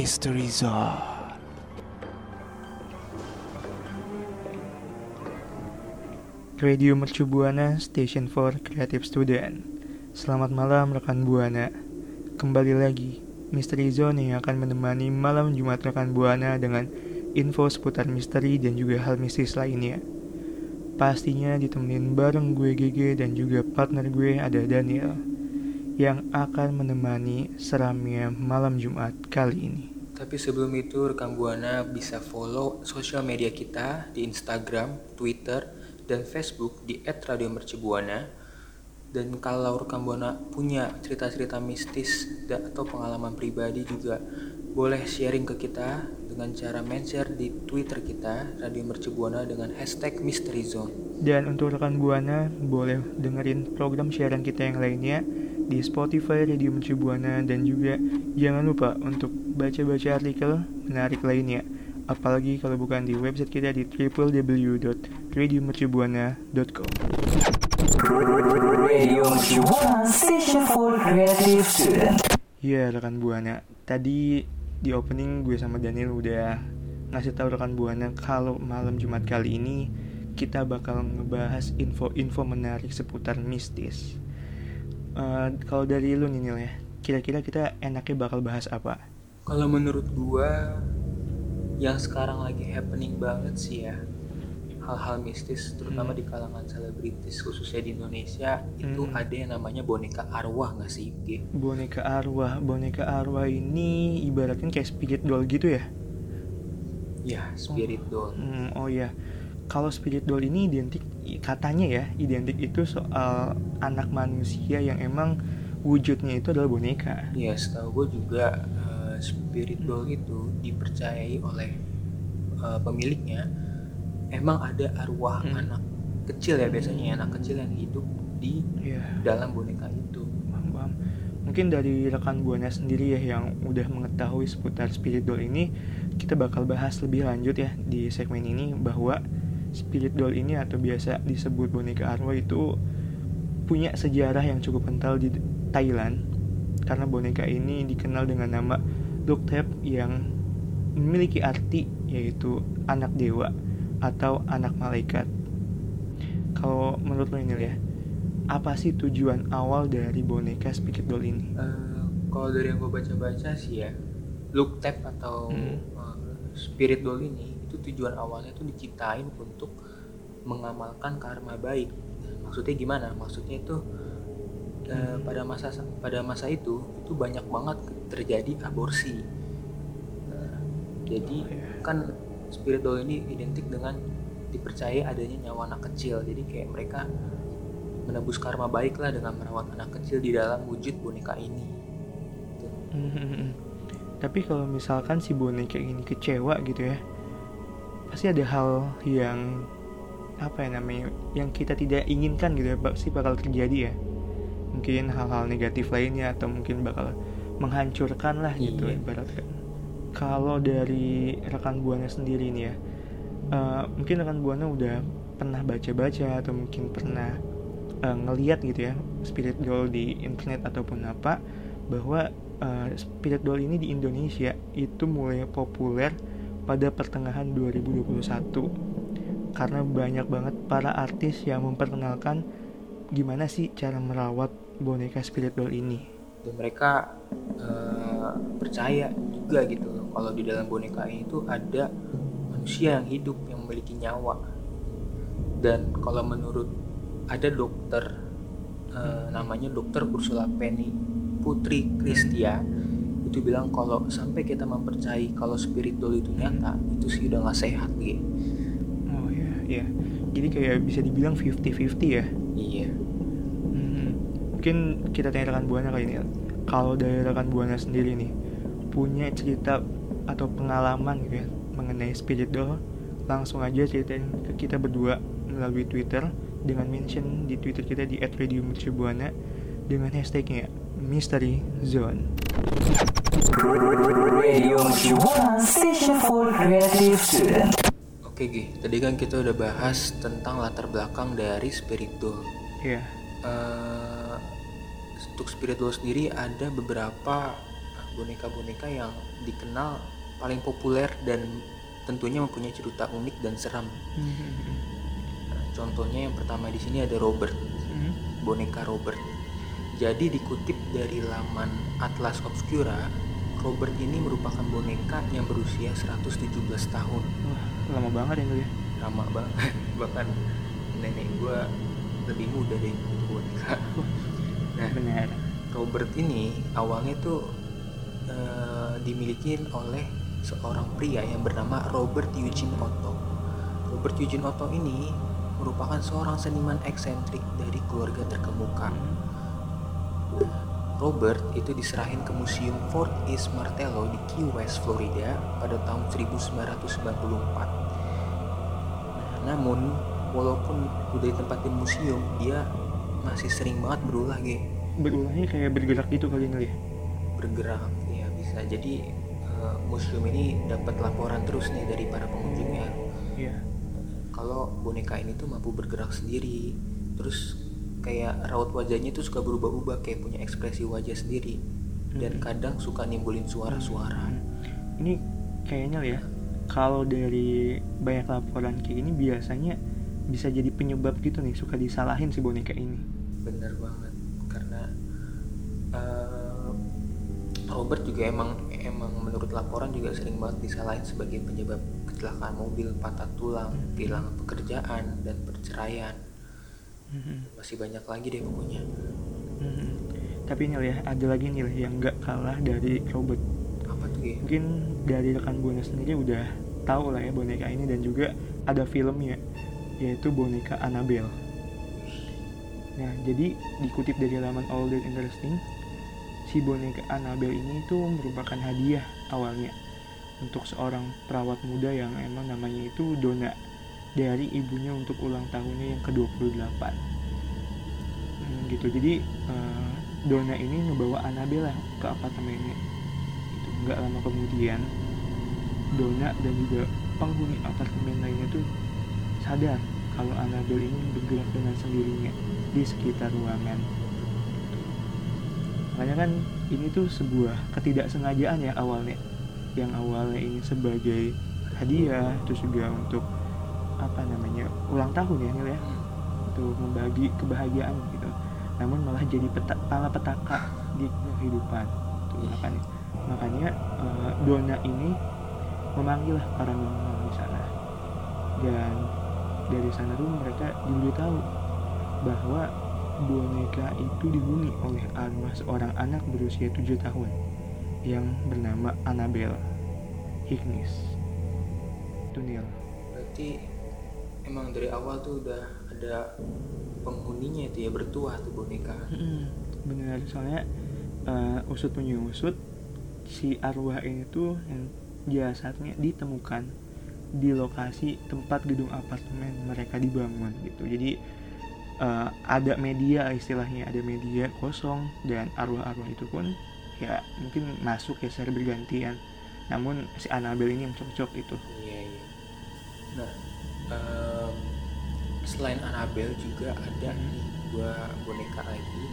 Mystery Zone. Radio Mercu Buana Station for Creative Student. Selamat malam rekan Buana. Kembali lagi Misteri Zone yang akan menemani malam Jumat rekan Buana dengan info seputar misteri dan juga hal mistis lainnya. Pastinya ditemenin bareng gue GG dan juga partner gue ada Daniel yang akan menemani seramnya malam Jumat kali ini. Tapi sebelum itu rekan Buana bisa follow sosial media kita di Instagram, Twitter, dan Facebook di @radiomercubuana. Dan kalau rekan Buana punya cerita-cerita mistis atau pengalaman pribadi juga boleh sharing ke kita dengan cara men-share di Twitter kita Radio Mercubuana dengan hashtag Mystery Zone. Dan untuk rekan Buana boleh dengerin program siaran kita yang lainnya di Spotify Radio Mercubuana dan juga jangan lupa untuk baca-baca artikel menarik lainnya apalagi kalau bukan di website kita di www.radiomercubuana.com. Radio Mercubuana Station for Creative Student. Ya rekan buana, tadi di opening gue sama Daniel udah ngasih tahu rekan buana kalau malam Jumat kali ini kita bakal ngebahas info-info menarik seputar mistis. Uh, kalau dari lu nih Nil ya, kira-kira kita enaknya bakal bahas apa? Kalau menurut gua yang sekarang lagi happening banget sih ya hal-hal mistis terutama hmm. di kalangan selebritis khususnya di Indonesia hmm. itu ada yang namanya boneka arwah nggak sih G? boneka arwah boneka arwah ini ibaratnya kayak spirit doll gitu ya ya spirit oh. doll hmm, oh ya kalau spirit doll ini identik katanya ya identik itu soal anak manusia yang emang wujudnya itu adalah boneka ya setahu gue juga spirit doll itu dipercayai oleh uh, pemiliknya emang ada arwah hmm. anak kecil ya biasanya ya, anak kecil yang hidup di yeah. dalam boneka itu. Bam, Mungkin dari rekan buahnya sendiri ya yang udah mengetahui seputar spirit doll ini, kita bakal bahas lebih lanjut ya di segmen ini bahwa spirit doll ini atau biasa disebut boneka arwah itu punya sejarah yang cukup kental di Thailand karena boneka ini dikenal dengan nama Duktep yang memiliki arti yaitu anak dewa atau anak malaikat. Kalau menurut lo ini ya, apa sih tujuan awal dari boneka spirit doll ini? Uh, kalau dari yang gue baca-baca sih ya, look tap atau hmm. uh, spirit doll ini itu tujuan awalnya tuh diciptain untuk mengamalkan karma baik. Maksudnya gimana? Maksudnya itu uh, pada masa pada masa itu itu banyak banget terjadi aborsi. Nah, jadi oh, iya. kan spirit doll ini identik dengan dipercaya adanya nyawa anak kecil. Jadi kayak mereka menebus karma baik lah dengan merawat anak kecil di dalam wujud boneka ini. Gitu. Tapi kalau misalkan si boneka ini kecewa gitu ya, pasti ada hal yang apa ya namanya yang kita tidak inginkan gitu ya pasti bakal terjadi ya mungkin hal-hal negatif lainnya atau mungkin bakal menghancurkan lah gitu iya. ibaratkan kalau dari rekan buana sendiri nih ya uh, mungkin rekan buana udah pernah baca-baca atau mungkin pernah uh, ngeliat gitu ya spirit doll di internet ataupun apa bahwa uh, spirit doll ini di Indonesia itu mulai populer pada pertengahan 2021 karena banyak banget para artis yang memperkenalkan gimana sih cara merawat boneka spirit doll ini. Dan mereka uh, percaya juga gitu loh kalau di dalam boneka ini tuh ada manusia yang hidup yang memiliki nyawa. Dan kalau menurut ada dokter uh, namanya dokter Ursula Penny Putri Kristia itu bilang kalau sampai kita mempercayai kalau spirit doll itu nyata itu sih udah nggak sehat gitu oh ya ya jadi kayak bisa dibilang 50-50 ya? Iya. Mungkin kita tanya rekan buana kali ini kalau dari rekan buana sendiri nih punya cerita atau pengalaman gitu ya mengenai spirit doll langsung aja ceritain ke kita berdua melalui Twitter dengan mention di Twitter kita di @radiomercubuana dengan hashtagnya Mystery Zone. Oke Gi, tadi kan kita udah bahas tentang latar belakang dari spirit doll. Iya. Yeah. Uh, untuk spirit doll sendiri ada beberapa boneka-boneka yang dikenal paling populer dan tentunya mempunyai cerita unik dan seram. Hmm. Nah, contohnya yang pertama di sini ada Robert, Hmm. boneka Robert. Jadi dikutip dari laman Atlas Obscura, Robert ini merupakan boneka yang berusia 117 tahun. Wah, lama banget ya Nil ya. Lama banget, bahkan nenek gua lebih muda itu boneka. Nah, Benar. Robert ini awalnya tuh eh, dimiliki oleh seorang pria yang bernama Robert Eugene Otto. Robert Eugene Otto ini merupakan seorang seniman eksentrik dari keluarga terkemuka. Hmm. Robert itu diserahin ke Museum Fort East Martello di Key West, Florida pada tahun 1994. Nah, namun walaupun udah ditempatin museum, dia masih sering banget berulah, ge. Berulahnya kayak bergerak gitu kali Nil ya. bergerak ya bisa jadi eh, museum ini dapat laporan terus nih dari para pengunjungnya Iya. kalau boneka ini tuh mampu bergerak sendiri terus kayak raut wajahnya tuh suka berubah-ubah kayak punya ekspresi wajah sendiri dan Mhm. kadang suka nimbulin suara-suara Hmm. Ini kayaknya ya, kalau dari banyak laporan kayak gini biasanya bisa jadi penyebab gitu nih, suka disalahin si boneka ini. bener banget karena eh, Robert juga emang emang menurut laporan juga sering banget disalahin sebagai penyebab kecelakaan mobil patah tulang Mhm. kehilangan pekerjaan dan perceraian Hmm. masih banyak lagi deh pokoknya Hmm. Tapi Nil ya, ada lagi Nil yang nggak kalah dari Robert. apa tuh ya Mungkin dari rekan Buana sendiri udah tahu lah ya boneka ini dan juga ada filmnya, yaitu boneka Annabelle. Nah, jadi dikutip dari laman All That Interesting, si boneka Annabelle ini itu merupakan hadiah awalnya untuk seorang perawat muda yang emang namanya itu Donna dari ibunya untuk ulang tahunnya yang ke-28. Hmm, gitu. Jadi eh, Donna ini ngebawa Annabelle lah ke apartemennya. Itu nggak lama kemudian Donna dan juga penghuni apartemen lainnya tuh sadar kalau Annabelle ini bergerak dengan sendirinya di sekitar ruangan. Makanya kan ini tuh sebuah ketidaksengajaan ya awalnya. Yang awalnya ini sebagai hadiah, terus juga untuk apa namanya ulang tahun ya Nil ya, untuk membagi kebahagiaan gitu. Namun malah jadi peta, pala petaka di kehidupan. Tuh, makanya makanya eh, Donna ini memanggil lah paranormal di sana. Dan dari sana tuh mereka diberitahu bahwa boneka itu dihuni oleh arwah seorang anak berusia 7 tahun yang bernama Annabelle Higgins itu Nil. Berarti emang dari awal tuh udah ada penghuninya itu ya bertuah tuh boneka. Benar soalnya eh, usut punya usut si arwah ini tuh yang jasadnya ditemukan di lokasi tempat gedung apartemen mereka dibangun gitu. Jadi eh, ada media istilahnya ada media kosong dan arwah-arwah itu pun ya mungkin masuk ya secara bergantian. Namun si Annabelle ini yang cocok itu. Iya iya. Nah em, selain Annabelle juga ada Hmm. nih dua boneka lagi.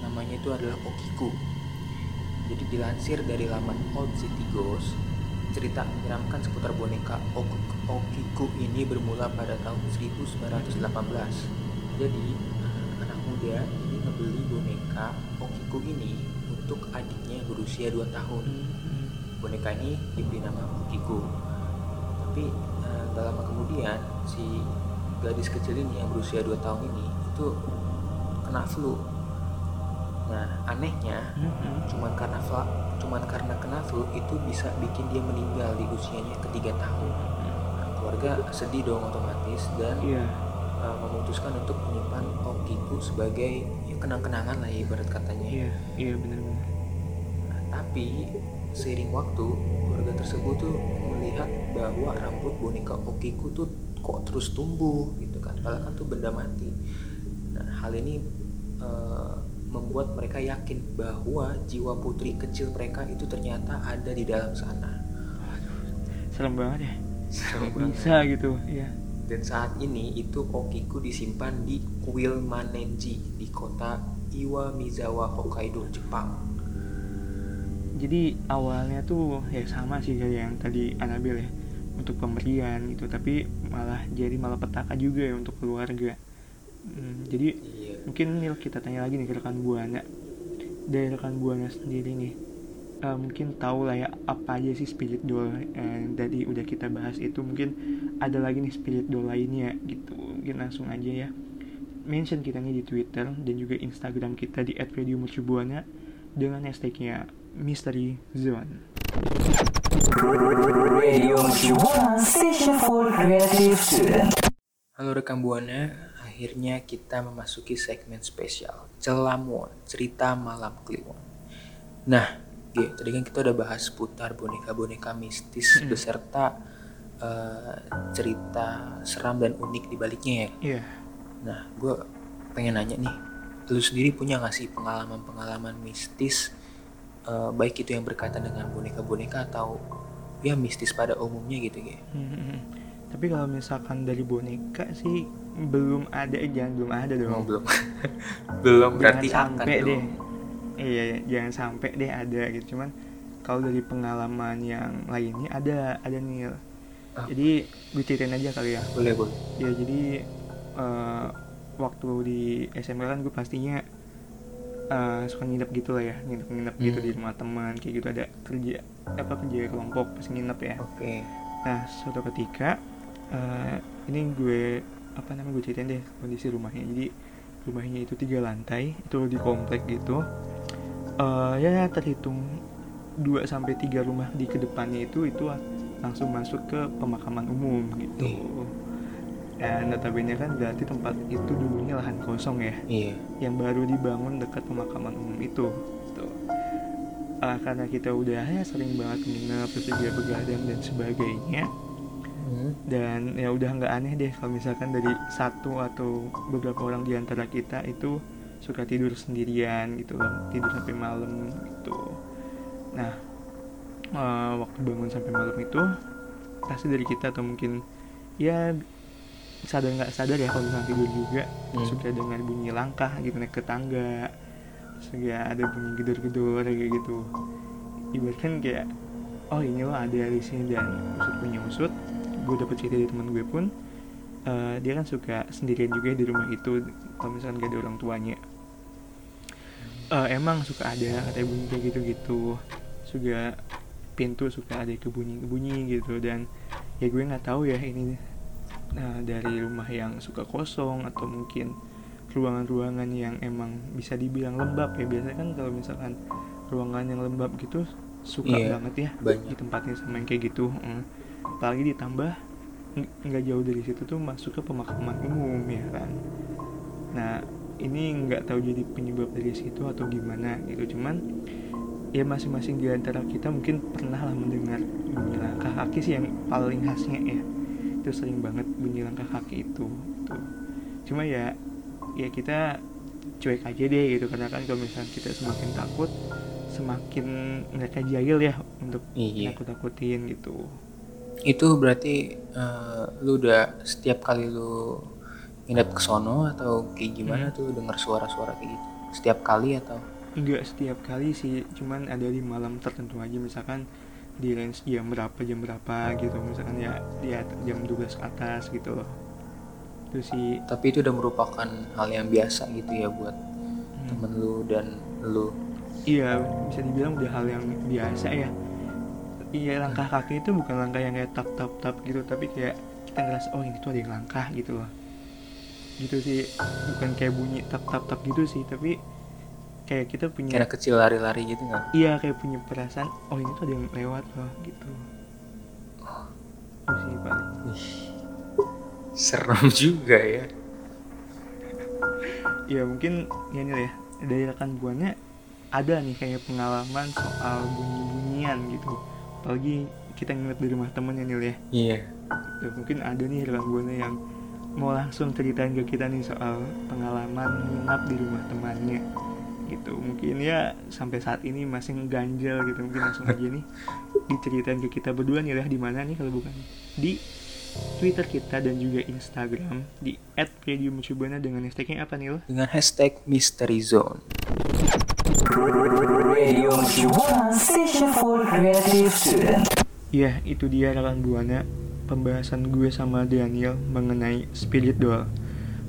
Namanya itu adalah Okiku. Jadi dilansir dari laman Old City Ghost cerita menyeramkan seputar boneka Ok- Okiku ini bermula pada tahun 1918 jadi anak muda ini ngebeli boneka Okiku ini untuk adiknya yang berusia 2 tahun. Boneka ini diberi nama Okiku. Tapi eh, gak lama kemudian si gadis kecil ini yang berusia 2 tahun ini itu kena flu. Nah anehnya cuman karena flu, cuman karena kena flu itu bisa bikin dia meninggal di usianya ketiga tahun. Nah, keluarga sedih dong otomatis dan iya. eh, memutuskan untuk menyimpan Okiku sebagai ya, kenang-kenangan lah ibarat katanya. Iya iya benar-benar. Nah, tapi seiring waktu keluarga tersebut tuh melihat bahwa rambut boneka Okiku tuh kok terus tumbuh gitu kan. Padahal kan tuh benda mati. Nah hal ini eh, membuat mereka yakin bahwa jiwa putri kecil mereka itu ternyata ada di dalam sana. Serem banget ya. Serem banget. bisa gitu ya dan saat ini itu Okiku disimpan di kuil Manenji di kota Iwamizawa Hokkaido Jepang. Jadi awalnya tuh ya sama sih kayak yang tadi Anabil ya untuk pemberian gitu tapi malah jadi malah petaka juga ya untuk keluarga Hmm, jadi Iya. mungkin Nil kita tanya lagi nih ke rekan buana dari rekan buana sendiri nih eh, mungkin tahu lah ya apa aja sih spirit doll yang tadi udah kita bahas itu mungkin ada lagi nih spirit doll lainnya gitu mungkin langsung aja ya mention kita nih di Twitter dan juga Instagram kita di @radiomercubuana dengan hashtagnya Mystery Zone. Radio Mercubuana Station for Creative Student. Halo rekan Buana, akhirnya kita memasuki segmen spesial Celamuan, cerita malam Kliwon. Nah, G, tadi kan kita udah bahas seputar boneka-boneka mistis Hmm. beserta eh, cerita seram dan unik di baliknya ya. Iya. Nah, gue pengen nanya nih, lu sendiri punya gak sih pengalaman-pengalaman mistis, eh, baik itu yang berkaitan dengan boneka-boneka atau ya mistis pada umumnya gitu ya? Hmm, Tapi kalau misalkan dari boneka sih belum ada, jangan belum ada dong. Oh, belum, belum berarti jangan akan sampai dong. deh iya iya, jangan sampai deh ada gitu cuman kalau dari pengalaman yang lainnya ada ada nih Ah. jadi gue ceritain aja kali ya Boleh boleh. ya jadi eh, waktu di SMP kan gue pastinya eh, suka nginep gitu lah ya nginep nginep gitu Hmm. di rumah teman kayak gitu ada kerja apa kerja kelompok pas nginep ya Oke. Nah, suatu ketika eh, ini gue apa namanya gue ceritain deh kondisi rumahnya. Jadi rumahnya itu tiga lantai, itu di komplek gitu. Eh, ya terhitung 2 sampai tiga rumah di ke depannya itu itu langsung masuk ke pemakaman umum gitu. Dan notabene kan berarti tempat itu dulunya lahan kosong ya Iya. yang baru dibangun dekat pemakaman umum itu gitu. Ah, karena kita udah ya sering banget nginep terus juga begadang dan sebagainya Hmm. dan ya udah nggak aneh deh kalau misalkan dari satu atau beberapa orang di antara kita itu suka tidur sendirian gitu loh tidur sampai malam gitu nah eh, waktu bangun sampai malam itu pasti dari kita atau mungkin ya sadar nggak sadar ya kalau misalkan tidur juga. Hmm. suka dengar bunyi langkah gitu naik ke tangga. Suka ada bunyi gedor-gedor kayak gitu. Ibaratkan kayak oh ini loh ada di sini dan usut punya usut. Gue dapet cerita dari teman gue pun eh, dia kan suka sendirian juga di rumah itu kalau misalkan gak ada orang tuanya. Eh, emang suka ada katanya bunyi kayak gitu-gitu. Juga pintu suka ada kebunyi-kebunyi gitu dan ya gue nggak tahu ya ini nah, dari rumah yang suka kosong atau mungkin ruangan-ruangan yang emang bisa dibilang lembab ya biasanya kan kalau misalkan ruangan yang lembab gitu suka Iya, banget ya banyak. ditempatin sama yang kayak gitu mm. apalagi ditambah ng- nggak jauh dari situ tuh masuk ke pemakaman umum ya kan nah ini nggak tahu jadi penyebab dari situ atau gimana gitu cuman ya masing-masing di antara kita mungkin pernah lah mendengar bunyi langkah kaki sih yang paling khasnya ya itu sering banget bunyi langkah kaki itu gitu. cuma ya ya kita cuek aja deh gitu karena kan kalau misalnya kita semakin takut semakin mereka jahil ya untuk Iya. nakut-nakutin gitu Itu berarti eh, lu udah setiap kali lu nginep ke sono atau kayak gimana Hmm. tuh dengar suara-suara kayak gitu? Setiap kali atau? Enggak setiap kali sih, cuman ada di malam tertentu aja misalkan di range jam berapa jam berapa gitu misalkan ya di jam 12 ke atas gitu loh. Itu sih Tapi itu udah merupakan hal yang biasa gitu ya buat hmm, temen lu dan lu. iya bisa dibilang udah hal yang biasa ya. Iya langkah kaki itu bukan langkah yang kayak tap tap tap gitu tapi kayak kita ngerasa oh ini tuh ada yang langkah gitu loh. Gitu sih bukan kayak bunyi tap tap tap gitu sih tapi kayak kita punya Kayak anak kecil lari-lari gitu nggak? Iya kayak punya perasaan oh ini tuh ada yang lewat loh gitu. Itu sih paling. Ih, serem juga ya. Ya mungkin ya ini ya dari rekan buahnya ada nih kayak pengalaman soal bunyi-bunyian gitu. Apalagi kita nginep di rumah temen ya Nil ya. Iya. Tuh, mungkin ada nih rekan buahnya yang mau langsung ceritain ke kita nih soal pengalaman nginap di rumah temannya gitu mungkin ya sampai saat ini masih ngeganjel gitu mungkin langsung aja nih diceritain ke kita berdua nih ya di mana nih kalau bukan di Twitter kita dan juga Instagram di @radiomercubuana dengan hashtagnya apa nih Dengan hashtag Mystery Zone. Radio Mercubuana Station for Creative Student. Ya, itu dia rekan Buana pembahasan gue sama Daniel mengenai spirit doll.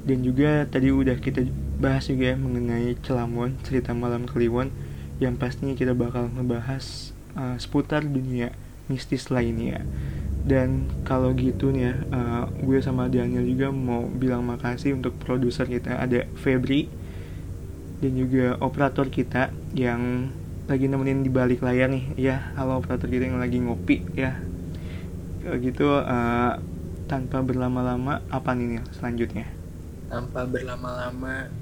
Dan juga tadi udah kita bahas juga ya mengenai Celamon, cerita malam Kliwon yang pastinya kita bakal ngebahas uh, seputar dunia mistis lainnya. Dan kalau gitu nih ya, uh, gue sama Daniel juga mau bilang makasih untuk produser kita ada Febri dan juga operator kita yang lagi nemenin di balik layar nih. Ya halo operator kita yang lagi ngopi ya. Kalau gitu uh, tanpa berlama-lama apa nih Nil selanjutnya? Tanpa berlama-lama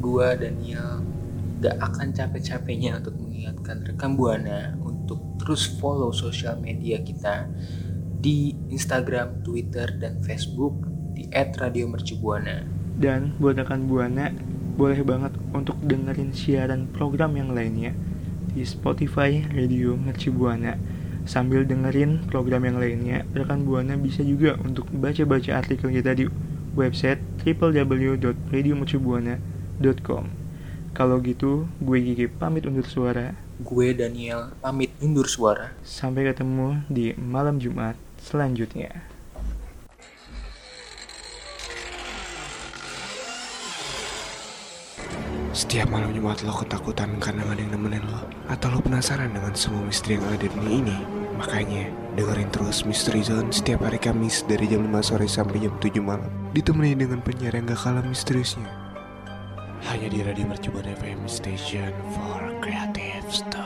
gua Daniel gak akan capek-capeknya untuk mengingatkan rekam buana untuk terus follow sosial media kita di Instagram, Twitter, dan Facebook di @radiomercubuana. dan buat rekan buana boleh banget untuk dengerin siaran program yang lainnya di Spotify Radio Merci Buana sambil dengerin program yang lainnya rekan buana bisa juga untuk baca-baca artikel kita di website www.radiomercubuana.com kalau gitu gue Gigi pamit undur suara. Gue Daniel pamit undur suara. sampai ketemu di malam Jumat selanjutnya. Setiap malam Jumat lo ketakutan karena gak ada yang nemenin lo Atau lo penasaran dengan semua misteri yang ada di dunia ini? Makanya dengerin terus Misteri Zone setiap hari Kamis dari jam 5 sore sampai jam 7 malam. Ditemani dengan penyiar yang gak kalah misteriusnya Hanya di Radio Mercubuan FM Station for Creative Student